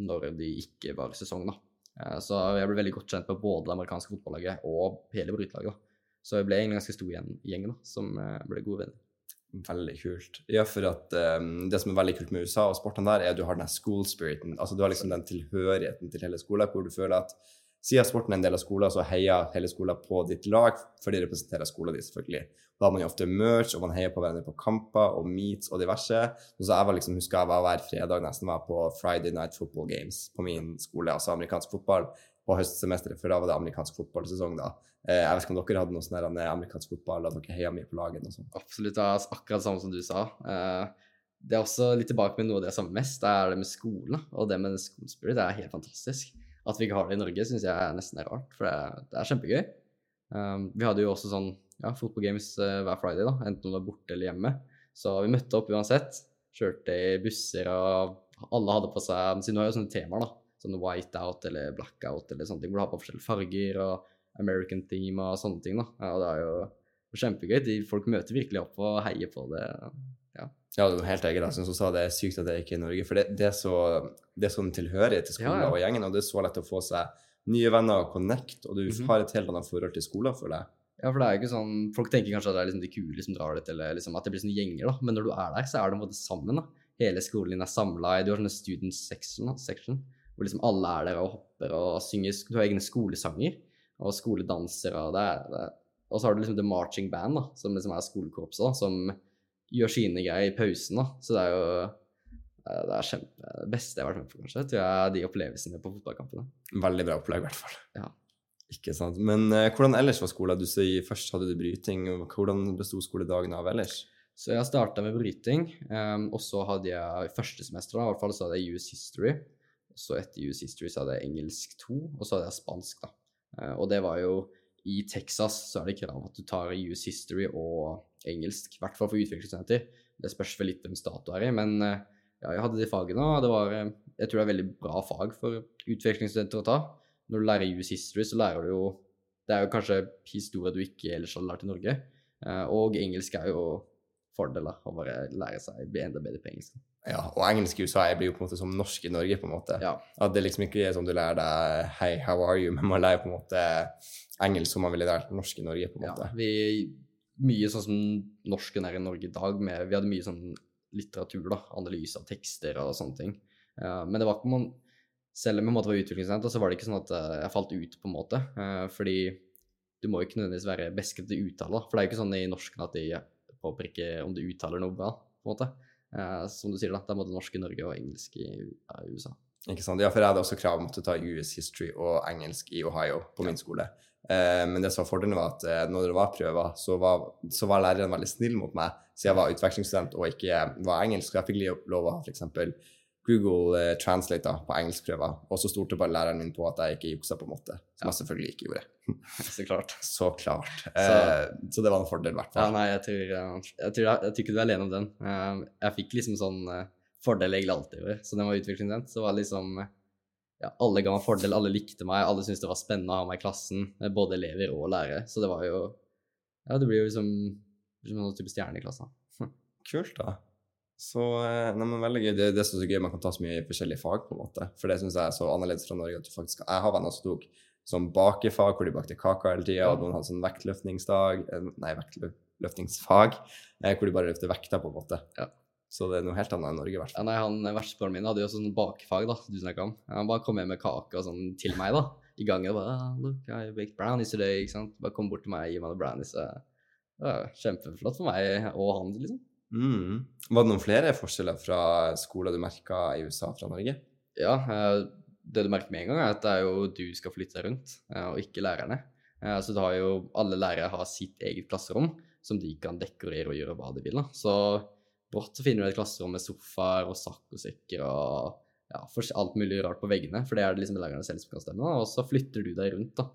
Når de ikke var i sesong. da. Eh, Så jeg ble veldig godt kjent med både det amerikanske fotballaget og hele brytelaget. Så jeg ble en ganske stor gjeng, da, som eh, ble gode venner. Veldig kult. Ja, for at um, det som er veldig kult med USA og sportene der, er at du har den school spiriten. Altså du har liksom den tilhørigheten til hele skolen, hvor du føler at siden sporten er en del av skolen, så heier hele skolen på ditt lag, for de representerer skolen din, selvfølgelig. Da har man jo ofte merch, og man heier på hverandre på kamper og meets og diverse. Så jeg var liksom, husker jeg var hver fredag nesten var på Friday Night Football Games på min skole, altså amerikansk fotball, på høstsemesteret, for da var det amerikansk fotballsesong da. Eh, Jeg vet ikke om dere hadde noe sånn eh, amerikansk fotball, at dere heia mye på laget og sånn. Absolutt det er akkurat samme som du sa. Eh, Det er også litt tilbake med noe av det jeg savner mest. Det er det med skolen. Og det med school spirit det er helt fantastisk. At vi ikke har det i Norge, syns jeg nesten er rart, for det er, det er kjempegøy. Um, vi hadde jo også sånn ja, football games eh, hver friday, da, enten om det var borte eller hjemme. Så vi møtte opp uansett. Kjørte i busser, og alle hadde på seg Siden vi har jo sånne temaer, da. Sånn whiteout eller blackout eller sånne ting, hvor du har på forskjellige farger og American theme og sånne ting. da. Ja, det er jo kjempegøy. De, folk møter virkelig opp og heier på det. Ja, det var helt eget. Jeg syns sa det er sykt at det ikke er i Norge. For det, det er så det er sånn tilhørighet til skolen Ja, ja. og gjengen, og det er så lett å få seg nye venner og connect, og du Mhm. har et helt annet forhold til skolen, føler jeg. Ja, for det er jo ikke sånn Folk tenker kanskje at det er liksom de kule som drar dit, eller liksom at det blir sånne gjenger, da. Men når du er der, så er du på en måte sammen, da. Hele skolen din er samla Du har sånne student section, da, section hvor liksom alle er der og hopper og synger Du har egne skolesanger og skoledanser, og det er, det Og så har du liksom The Marching Band, da, som liksom er skolekorpset, da, som gjør sine greier i pausen, da. Så det er jo eh, det er kjempe, det beste jeg har vært med på, kanskje, tror jeg, de opplevelsene på fotballkampene. Veldig bra opplegg, i hvert fall. Ja. Ikke sant. Men uh, hvordan ellers var skolen? Du sier først hadde du bryting. og Hvordan besto skoledagen av ellers? Så jeg starta med bryting, um, og så hadde jeg første semester, da, i hvert fall så hadde jeg US History. Og så etter US History så hadde jeg engelsk 2, og så hadde jeg spansk, da. Uh, og det var jo I Texas så er det krav at du tar US History og engelsk, i hvert fall for utviklingsstudenter. Det spørs vel litt hvem stat du er i, men eh, ja, jeg hadde de fagene, og det var eh, Jeg tror det er veldig bra fag for utvekslingsstudenter å ta. Når du lærer US History, så lærer du jo det er jo kanskje historie du ikke ellers hadde lært i Norge. Eh, og engelsk er jo fordeler å bare lære seg bli enda bedre på engelsk. Ja, og engelsk i USA blir jo på en måte som norsk i Norge, på en måte. Ja. At det liksom ikke er sånn du lærer deg 'Hei, how are you?', men man lærer på en måte engelsk som man ville lært norsk i Norge, på en måte. Ja, vi, mye sånn som norsken er i Norge i dag, med, vi hadde mye sånn litteratur, da, analyse av tekster og sånne ting. Uh, men det var ikke man, selv om jeg måtte være utviklingsstudent, så var det ikke sånn at eh, jeg falt ut, på en måte. Uh, fordi du må jo ikke nødvendigvis være best til uttale. For det er jo ikke sånn i norsken at de påpeker om du uttaler noe bra, på en måte. Eh, som du sier, da, det er både norsk i Norge og engelsk i ja, USA. Ikke sant? Ja, for jeg hadde også krav om å ta US history og engelsk i Ohio på min skole. Eh, men det som var fordelen, var at eh, når det var prøver, så var, så var læreren veldig snill mot meg, siden jeg var utvekslingsstudent og ikke var engelsk. Så jeg fikk lov å ha f.eks. Google eh, Translate da, på engelskprøver. Og så stolte bare læreren min på at jeg ikke juksa, på en måte. Som jeg selvfølgelig ikke gjorde. Så klart. Så klart. Eh, så det var en fordel, i hvert Ja, nei, jeg tror, eh, jeg tror, jeg, tror ikke du er alene om den. Jeg fikk liksom sånn fordel egentlig alltid gjorde. Så den var utviklingsstudent. Så var liksom ja, alle ga meg fordel, alle likte meg, alle syntes det var spennende å ha meg i klassen. Både elever og lærere. Så det var jo Ja, det blir jo liksom liksom en type stjerne i klassen. Kult, da. Så eh, nei, men veldig gøy. Det, det er så gøy man kan ta så mye i forskjellige fag, på en måte. For det syns jeg er så annerledes fra Norge. at du faktisk, Jeg har venner som tok sånn bakefag, hvor de bakte kaka hele tida, og noen hadde sånn vektløftningsdag eh, Nei, vektløftningsfag, eh, hvor de bare løfter vekter, på en måte. Ja. Så det er noe helt annet enn Norge, i hvert Ja, fall. nei, han vertsbroren min hadde jo sånn bakefag, da, du snakka om. Han bare kom hjem med kake og sånn til meg, da. I gangen og bare ah, Look, I baked brownies today, ikke sant. Bare kom bort til meg gi meg noen brownies. var kjempeflott for meg og han, liksom. Mm. Var det noen flere forskjeller fra skoler du merka i USA fra Norge? Ja, eh, det du merker med en gang, er at det er jo du skal flytte deg rundt, eh, og ikke lærerne. Eh, Så du har jo Alle lærere har sitt eget klasserom som de kan dekorere og gjøre hva de vil. da. Så brått så finner du et klasserom med sofaer og saccosekker og ja, alt mulig rart på veggene, for det er det liksom lærerne selv som kan stemme. da, Og så flytter du deg rundt da,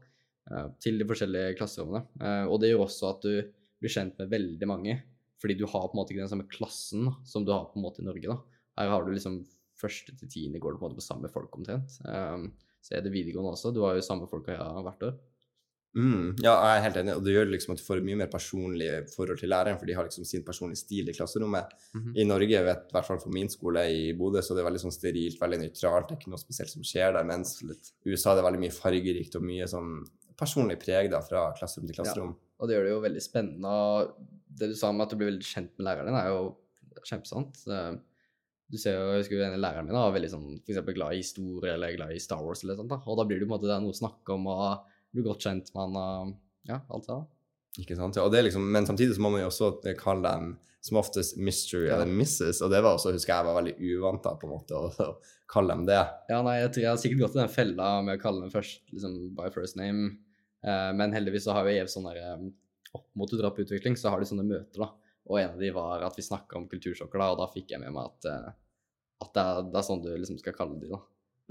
til de forskjellige klasserommene. Og det gjør også at du blir kjent med veldig mange, fordi du har på en måte ikke den samme klassen som du har på en måte i Norge. da. Her har du liksom første til tiende går du på en måte på samme folk omtrent. Um, så er det videregående også. Du har jo samme folka ja, hvert år. Mm, ja, jeg er helt enig, og det gjør liksom at du får et mye mer personlig forhold til læreren, for de har liksom sin personlige stil i klasserommet. Mhm. I Norge, vet, i hvert fall for min skole i Bodø, så det er veldig sånn sterilt, veldig nøytralt, det er ikke noe spesielt som skjer der, mens i USA det er veldig mye fargerikt og mye sånn personlig preg da, fra klasserom til klasserom. Og det gjør det jo veldig spennende. Det du sa om at du blir veldig kjent med læreren din, er jo kjempesant. Eh, Du ser jo, jeg husker en av læreren min var veldig sånn, for eksempel glad i historie eller glad i Star Wars eller sånt da. Og da blir det måte det er noe å snakke om, og du blir godt kjent med han, og ja, alt det da. Ikke sant? Ja, og det er liksom, men samtidig så må man jo også kalle dem som oftest mystery Ja. eller Mrs., og det var også, husker jeg, var veldig uvant da, på en måte, å, å kalle dem det. Ja, nei, jeg tror jeg har sikkert gått i den fella med å kalle dem først liksom by first name. Eh, men heldigvis så har jo Ev sånn derre eh, Opp mot å dra på utvikling, så har de sånne møter, da. Og en av de var at vi snakka om kultursjokker, da, og da fikk jeg med meg at, eh, at det, er, det er sånn du liksom skal kalle de, da.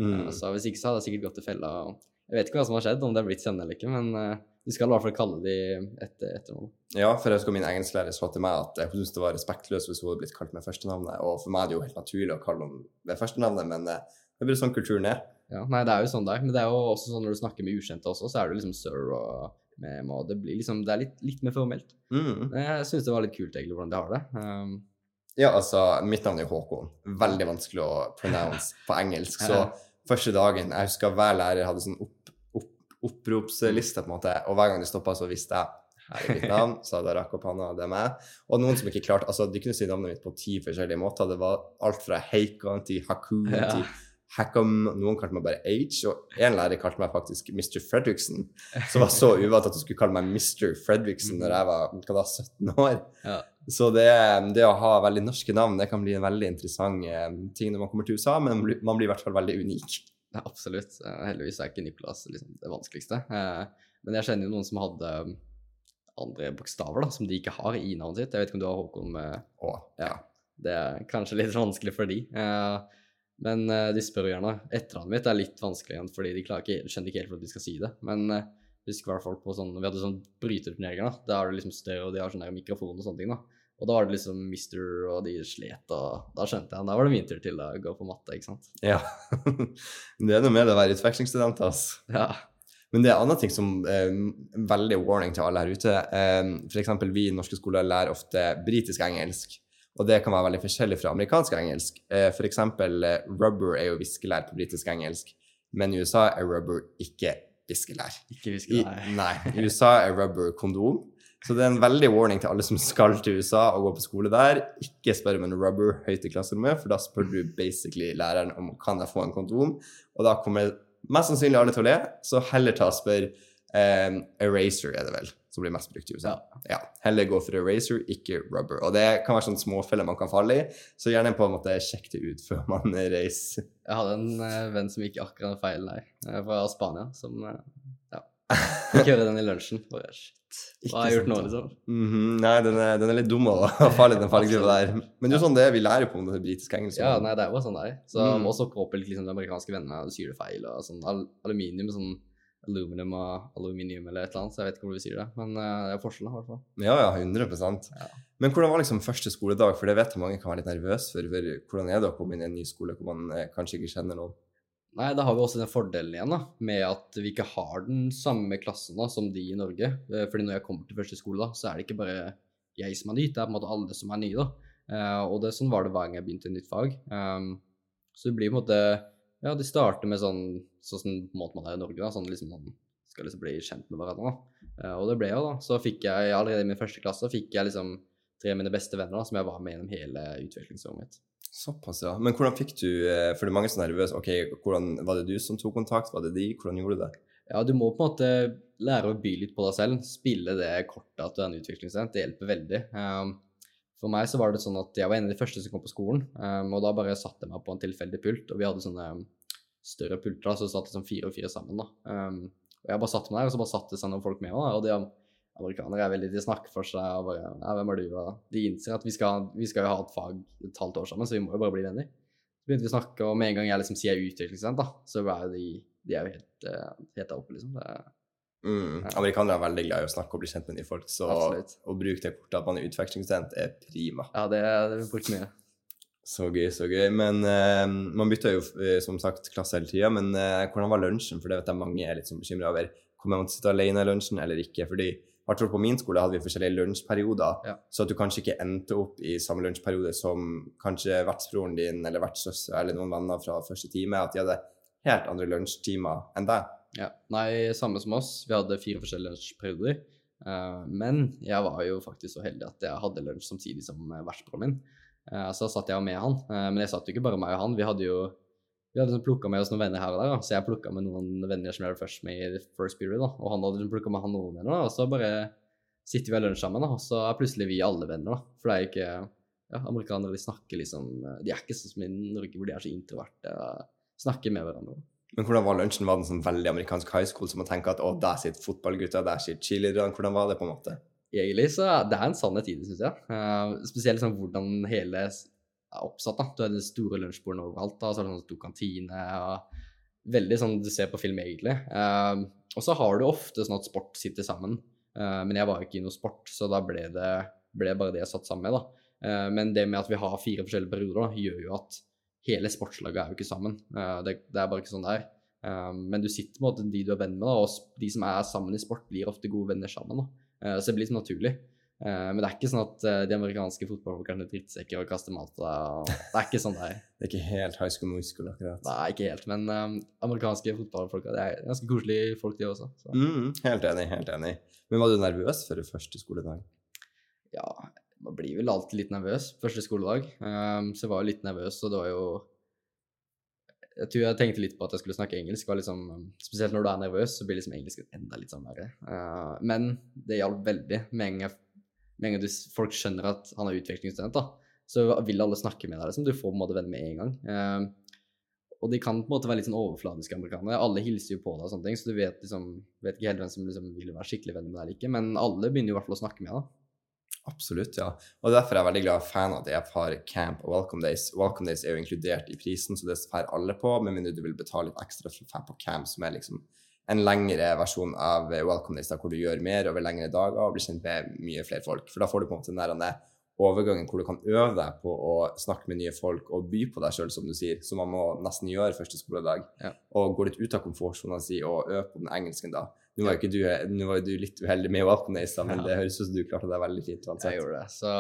Mm. Eh, så hvis ikke så hadde jeg sikkert gått i fella. Jeg vet ikke hva som har skjedd, om det er blitt sånn eller ikke, men eh, du skal i hvert fall kalle de etter, etter noe. Ja, for jeg husker min engelsklærer sa til meg at jeg syntes det var respektløst hvis hun hadde blitt kalt med førstenavnet, og for meg er det jo helt naturlig å kalle dem med førstenavnet, men det blir sånn kulturen er. Ja, nei, det er jo sånn der, men det er jo også sånn når du snakker med ukjente også, så er du liksom sir og med og det blir liksom, det er litt, litt mer formelt. Mm. Jeg syns det var litt kult egentlig hvordan de har det. Um, Ja, altså, mitt navn er Håkon. Veldig vanskelig å pronounce på engelsk. Så første dagen Jeg husker hver lærer hadde sånn opp, opp, oppropsliste, på en måte, og hver gang de stoppa, så visste jeg her er mitt navn, så hadde jeg rakk opp hånda, det er meg. Og noen som ikke klarte Altså, de kunne si navnet mitt på ti forskjellige måter. Det var alt fra Heikon til Hakun til Hackham. Noen kalte meg bare H, og en lærer kalte meg faktisk Mr. Fredriksen. Som var så uvant at du skulle kalle meg Mr. Fredriksen når jeg var da, 17 år. ja. Så det, det å ha veldig norske navn det kan bli en veldig interessant eh, ting når man kommer til USA, men man blir, i hvert fall veldig unik. ja, absolutt. Eh, heldigvis er ikke Nicholas liksom det vanskeligste. Eh, men jeg kjenner jo noen som hadde andre bokstaver da, som de ikke har i navnet sitt. Jeg vet ikke om du har Håkon med Å. Ja. Det er kanskje litt vanskelig for de. Men uh, de spør gjerne. Etternavnet mitt er litt vanskelig igjen, fordi de klarer ikke, skjønner ikke helt hvordan de skal si det. Men uh, husker i hvert fall på sånn, vi hadde sånn bryterturneringer, da. Da er det liksom større, og de har sånn der mikrofon og sånne ting, da. Og da var det liksom Mister, og de slet, og da skjønte jeg Da var det min tur til å gå på matte, ikke sant. ja. det er noe med det å være utvekslingsstudent, altså. Ja. Men det er andre ting som eh, veldig warning til alle her ute. Eh, F.eks. vi i norske skoler lærer ofte britisk engelsk. Og det kan være veldig forskjellig fra amerikansk engelsk. Eh, F.eks. Eh, rubber er jo viskelær på britisk engelsk, men i USA er rubber ikke viskelær. Ikke I, nei, i USA er rubber kondom. Så det er en veldig warning til alle som skal til USA og gå på skole der. Ikke spør om en rubber høyt i klasserommet, for da spør du basically læreren om kan jeg få en kondom, og da kommer mest sannsynlig alle til å le, så heller ta og spør eh, eraser er det vel, som blir mest brukt i USA. Ja. Heller gå for eraser, ikke rubber. Og det kan være sånne småfeller man kan falle i, så gjerne på en måte sjekk det ut før man reiser. Jeg hadde en eh, venn som gikk akkurat den feilen der, eh, fra Spania, som eh, ja, fikk høre den i lunsjen. Bare shit, hva har jeg gjort nå, liksom? Mhm, Nei, den er, den er litt dum å falle i den fallgruva der. Men det er jo sånn det vi lærer på om det er britisk engelsk. Ja, nei, det er jo sånn det er. Så Mm. også påpeke liksom, de amerikanske vennene og sier det feil, og sånn al aluminium, sånn aluminum og aluminium eller et eller annet, så jeg vet ikke hvor vi sier det, men eh, det er forskjellen i hvert fall. Ja, ja, 100 Ja. Men hvordan var liksom første skoledag? For det vet jeg mange kan være litt nervøse for. for Hvordan er det å komme inn i en ny skole hvor man eh, kanskje ikke kjenner noen? Nei, da har vi også den fordelen igjen, da, med at vi ikke har den samme klassen da, som de i Norge. Eh, Fordi når jeg kommer til første skole, da, så er det ikke bare jeg som er ny, det er på en måte alle som er nye, da. Eh, og det, sånn var det hver gang jeg begynte i nytt fag. Um, så det blir på en måte Ja, de starter med sånn sånn som en måte man er i Norge, da. Sånn liksom man skal liksom bli kjent med hverandre, da. Eh, og det ble jeg da. Så fikk jeg allerede i min første klasse fikk jeg liksom tre av mine beste venner da, som jeg var med gjennom hele utviklingsåret mitt. Såpass, ja. Men hvordan fikk du eh, For det er mange som er nervøse. Ok, hvordan, Var det du som tok kontakt? Var det de? Hvordan gjorde du det? Ja, du må på en måte lære å by litt på deg selv. Spille det kortet at du er en utviklingsstudent. Det hjelper veldig. Um, for meg så var det sånn at jeg var en av de første som kom på skolen, um, og da bare satte jeg meg på en tilfeldig pult, og vi hadde sånne um, større pulter, da, så det satt liksom fire og fire sammen, da. Um, og jeg bare satte meg der, og så bare satte det seg noen folk med meg, og de amerikanere er veldig, de snakker for seg, og bare, ja, hvem er du, og de innser at vi skal, vi skal jo ha et fag et halvt år sammen, så vi må jo bare bli venner. Så begynte vi å snakke, og med en gang jeg liksom sier utviklingsstudent, da, så er de, de er jo helt, eh, helt oppe, liksom. Det er, Mm. Amerikanere er veldig glad i å snakke og bli kjent med nye folk, så Absolutt. å bruke det kortet at man er utvekslingsstudent, er prima. Ja, det har vi brukt mye. Så gøy, så gøy. Men uh, man bytter jo eh, som sagt klasse hele tida. Men uh, hvordan var lunsjen? For det vet jeg mange er litt sånn bekymra over. Kommer man til å sitte alene i lunsjen eller ikke? Fordi hvert fall på min skole hadde vi forskjellige lunsjperioder, Ja. så at du kanskje ikke endte opp i samme lunsjperiode som kanskje vertsbroren din eller vertssøster eller noen venner fra første time, at de hadde helt andre lunsjtimer enn deg. Ja. Nei, samme som oss. Vi hadde fire forskjellige lunsjperioder. Uh, men jeg var jo faktisk så heldig at jeg hadde lunsj samtidig som uh, vertsbroren min. Uh, så da satt jeg med han. Uh, men jeg satt jo ikke bare meg og han. Vi hadde jo vi hadde liksom plukka med oss noen venner her og der. Da. Så jeg plukka med noen venner som jeg var først med i first period. Da. Og han hadde liksom plukka med han noen venner. Da. Og så bare sitter vi og lunsj sammen, da. og så er plutselig vi alle venner. da. For det er jo ikke ja, Amerikanere de snakker liksom De er ikke sånn som i Norge, hvor de er så introverte. Snakker med hverandre. Men hvordan var lunsjen? Var den sånn veldig amerikansk high school, så man tenker at å, der sitter fotballgutta, der sitter cheerleaderne? Hvordan var det, på en måte? Egentlig så det er en sannhet i syns jeg. Uh, spesielt sånn hvordan hele er oppsatt. da. Du har det store lunsjbordene overalt. da, så er det sånn stor kantine. og Veldig sånn du ser på film, egentlig. Uh, og så har du ofte sånn at sport sitter sammen. Uh, men jeg var jo ikke i noe sport, så da ble det ble bare det jeg satt sammen med. da. Men det med at vi har fire forskjellige perioder, da, gjør jo at hele sportslaget er jo ikke sammen. Eh, det, det er bare ikke sånn det er. Eh, men du sitter på en måte de du er venn med, da, og de som er sammen i sport, blir ofte gode venner sammen. da. Eh, Så det blir sånn naturlig. Men det er ikke sånn at de amerikanske fotballfolkene er drittsekker og kaster mat. Det er ikke sånn det er. Det er ikke helt high school musical, akkurat. Nei, ikke helt. Men um, amerikanske fotballfolk det er ganske koselige folk, de også. Så. Mm, helt enig, helt enig. Men var du nervøs for første skoledag? Ja, man blir vel alltid litt nervøs første skoledag. Um, så jeg var jo litt nervøs, og det var jo Jeg tror jeg tenkte litt på at jeg skulle snakke engelsk. Liksom, spesielt når du er nervøs, så blir liksom engelsk enda litt sånn verre. Uh, men det hjalp veldig. Med en gang, folk skjønner at han er utvekslingsstudent, så vil alle snakke med deg. liksom. Du får på en måte venner med en gang. Um, og de kan på en måte være litt sånn overfladiske amerikanere. Alle hilser jo på deg og sånne ting, så du vet liksom vet ikke helt hvem som liksom vil være skikkelig venn med deg eller ikke. Men alle begynner jo i hvert fall å snakke med deg. Absolutt, ja. Og derfor er jeg veldig glad fan av at jeg har Camp og Welcome Days. Welcome Days er jo inkludert i prisen, så det får alle på, med mindre du vil betale litt ekstra for å dra på Camp, som er liksom en lengre versjon av Welcome Days, da, hvor du gjør mer over lengre dager og blir kjent med mye flere folk. For da får du på en måte den der overgangen hvor du kan øve deg på å snakke med nye folk og by på deg sjøl, som du sier, som man må nesten gjøre første skoledag. Ja. Og gå litt ut av komfortsona si og øve på den engelsken da. Nå var jo du, nå var du litt uheldig med å da, men Ja. det høres ut som du klarte deg veldig fint Jeg gjorde det. Så,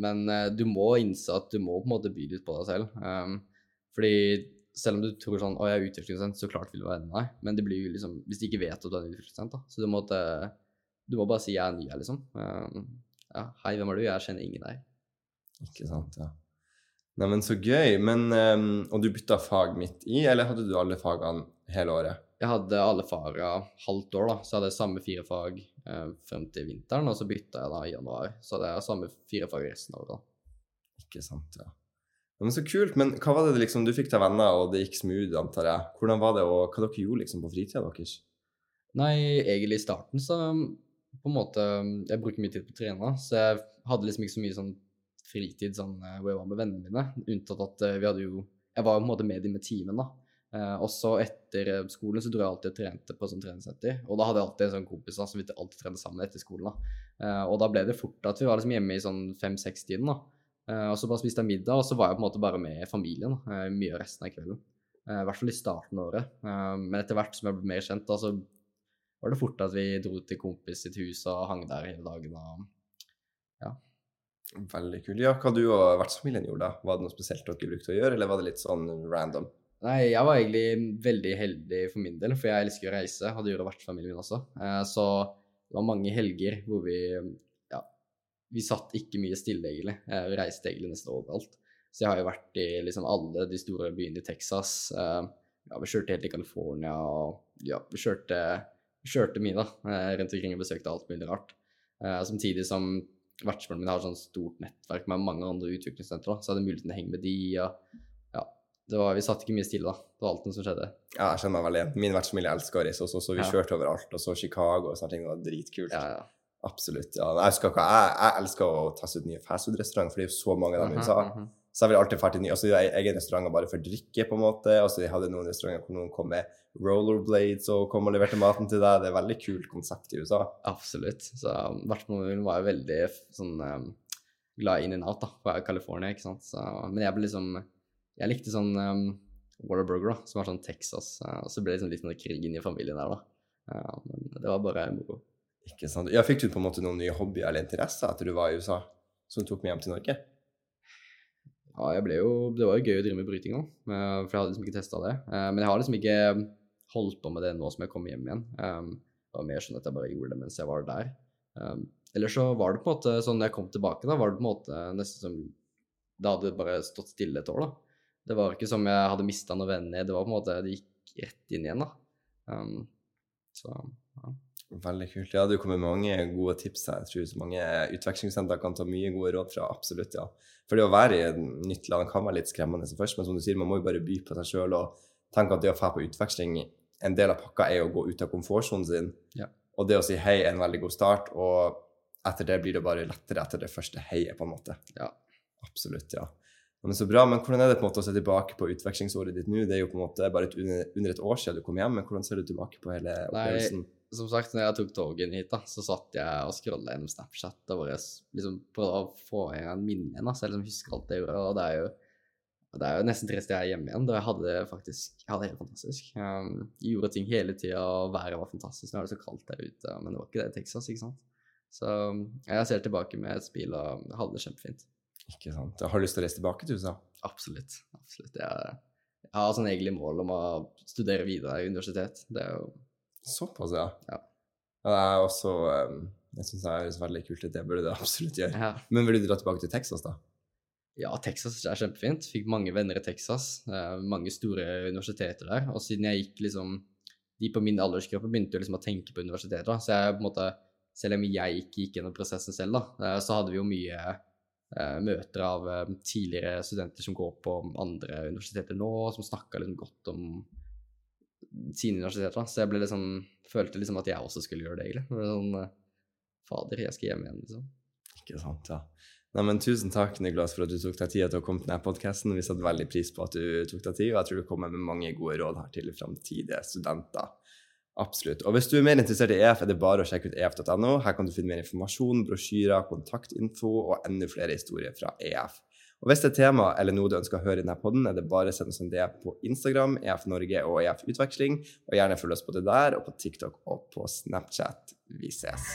men uh, du må innse at du må på en måte by litt på deg selv. Um, fordi selv om du tror sånn Å, jeg er utviklingssent, så klart vil du være enig deg. Men det blir jo liksom Hvis de ikke vet at du er en utviklingssent, da. Så du må, måtte- du må bare si jeg er ny her, liksom. Um, ja, hei, hvem er du? Jeg kjenner ingen deg. Ikke sant, ja. Neimen, så gøy. Men, um, og du bytta fag midt i, eller hadde du alle fagene hele året? Jeg hadde alle faga halvt år, da. Så jeg hadde samme fire fag eh, frem til vinteren, og så bytta jeg da i januar. Så hadde er samme fire fag resten av året. Ikke sant, ja. Ja, Men så kult. Men hva var det liksom, du fikk deg venner, og det gikk smooth, antar jeg. Hvordan var det, og hva dere gjorde liksom på fritida deres? Nei, egentlig i starten så på en måte Jeg bruker mye tid på å trene, så jeg hadde liksom ikke så mye sånn fritid sånn eh, hvor jeg var med vennene mine, unntatt at eh, vi hadde jo Jeg var på en måte med dem med timen, da. Eh, også etter eh, skolen så dro jeg alltid og trente på sånn treningssenter, og da hadde jeg alltid en sånn kompis da, som vi alltid trente sammen etter skolen. da. Eh, og da ble det fort at vi var liksom hjemme i sånn fem-seks-tiden, da. Eh, og så bare spiste jeg middag, og så var jeg på en måte bare med familien da, mye av resten av kvelden. I hvert fall i starten av året. Men etter hvert som jeg ble mer kjent, da, så var det fort at vi dro til kompis sitt hus og hang der hele dagen. og Veldig kult. Ja, hva du og vertsfamilien gjorde da? Var det noe spesielt dere brukte å gjøre, eller var det litt sånn random? Nei, jeg var egentlig veldig heldig for min del, for jeg elsker å reise, og det vært familien min også. Eh, Så det var mange helger hvor vi ja, vi satt ikke mye stille, egentlig. Vi reiste egentlig nesten overalt. Så jeg har jo vært i liksom alle de store byene i Texas. eh, Ja, vi kjørte helt til California, og ja, vi kjørte, vi kjørte mye, da, eh, rundt omkring og besøkte alt mulig rart. Samtidig som vertsfamilien min har et sånt stort nettverk med mange andre utviklingssentre, da, så jeg hadde muligheten til å henge med de, og var, vi satt ikke mye stille, da. Det var alt noe som skjedde. Ja, jeg skjønner meg veldig. Min vertsfamilie elsker å reise også, så vi Ja. kjørte overalt, og så Chicago og sånne ting. Det var dritkult. Ja, ja. Absolutt. ja. Jeg husker jeg, jeg elsker å teste ut nye fastfood-restauranter, for det er jo så mange av dem i USA. mhm. Så jeg vil alltid dra til nye. Og så har jeg egen restauranter bare for drikke, på en måte. Og så jeg hadde noen restauranter hvor noen kom med rollerblades og kom og leverte maten til deg. Det er et veldig kult konsept i USA. Absolutt. Så um, vertsfamilien var jo veldig sånn um, glad in and out, da, fra California, ikke sant. Så, men jeg ble liksom Jeg likte sånn um, Waterburger, da, som var sånn Texas. uh, og så ble det liksom litt sånn krig inn i familien der, da. Men det var bare moro. Ikke sant? Ja, Fikk du på en måte noen nye hobbyer eller interesser etter du var i USA, som tok med hjem til Norge? Ja, jeg ble jo Det var jo gøy å drive med bryting òg, for jeg hadde liksom ikke testa det. Eh, Men jeg har liksom ikke holdt på med det nå som jeg kom hjem igjen. Um, Det var mer sånn at jeg bare gjorde det mens jeg var der. Um, Eller så var det på en måte sånn når jeg kom tilbake, da var det på en måte nesten som Det hadde bare stått stille et år, da. Det var ikke som jeg hadde mista noen venner. Det var på en måte Det gikk rett inn igjen, da. Um, så ja. Veldig kult. Ja, du kom med mange gode tips her. Jeg tror så mange utvekslingssentre kan ta mye gode råd fra. Absolutt, ja. For det å være i et nytt land kan være litt skremmende først, men som du sier, man må jo bare by på seg sjøl og tenke at det å dra på utveksling, en del av pakka er å gå ut av komfortsonen sin. Ja. Og det å si hei er en veldig god start, og etter det blir det bare lettere etter det første heiet, på en måte. Ja. Absolutt, ja. Men så bra. Men hvordan er det på en måte å se tilbake på utvekslingsåret ditt nå? Det er jo på en måte bare et, under, under et år siden du kom hjem, men hvordan ser du tilbake på hele Nei, opplevelsen? som sagt, når jeg tok toget hit, da, så satt jeg og scrolla gjennom Snapchat og bare liksom prøvde å få igjen, da, så jeg liksom husker alt det jeg gjorde. Og det er jo, det er jo nesten trist jeg er hjemme igjen, da jeg hadde det faktisk jeg hadde det helt fantastisk. Um, jeg gjorde ting hele tida, og været var fantastisk. Nå er det så kaldt der ute, men det var ikke det i Texas, ikke sant. Så jeg ser tilbake med et smil og hadde det kjempefint. Ikke sant. Jeg har lyst til å reise tilbake til USA. Absolutt. absolutt. Jeg, jeg har sånn egentlig mål om å studere videre i universitet. Det er jo Såpass, ja. Ja. Ja, Det er også um, Jeg syns det høres veldig kult ut. Det burde du absolutt gjøre. ja. Men vil du dra tilbake til Texas, da? Ja, Texas er kjempefint. Fikk mange venner i Texas. Eh, mange store universiteter der. Og siden jeg gikk liksom De på min aldersgruppe begynte jo liksom å tenke på universiteter. Så jeg på en måte Selv om jeg ikke gikk gjennom prosessen selv, da, eh, så hadde vi jo mye møter av eh, tidligere studenter som går på andre universiteter nå, som snakka liksom godt om sine universiteter. Så jeg liksom følte liksom at jeg også skulle gjøre det, egentlig. Sånn, eh, Fader, jeg skal hjem igjen, liksom. Ikke sant, ja. Nei, men Tusen takk, Niklas, for at du tok deg tid til å komme til denne podkasten. Vi satte veldig pris på at du tok deg tid, og jeg tror du kommer med mange gode råd her til framtidige studenter. Absolutt. Og hvis du er mer interessert i EF, er det bare å sjekke ut ef.no. Her kan du finne mer informasjon, brosjyrer, kontaktinfo og enda flere historier fra EF. Og hvis det er tema eller noe du ønsker å høre i denne podden, er det bare å sende oss en DM på Instagram, EF Norge og EF Utveksling. Og gjerne følg oss både der og på TikTok og på Snapchat. Vi ses.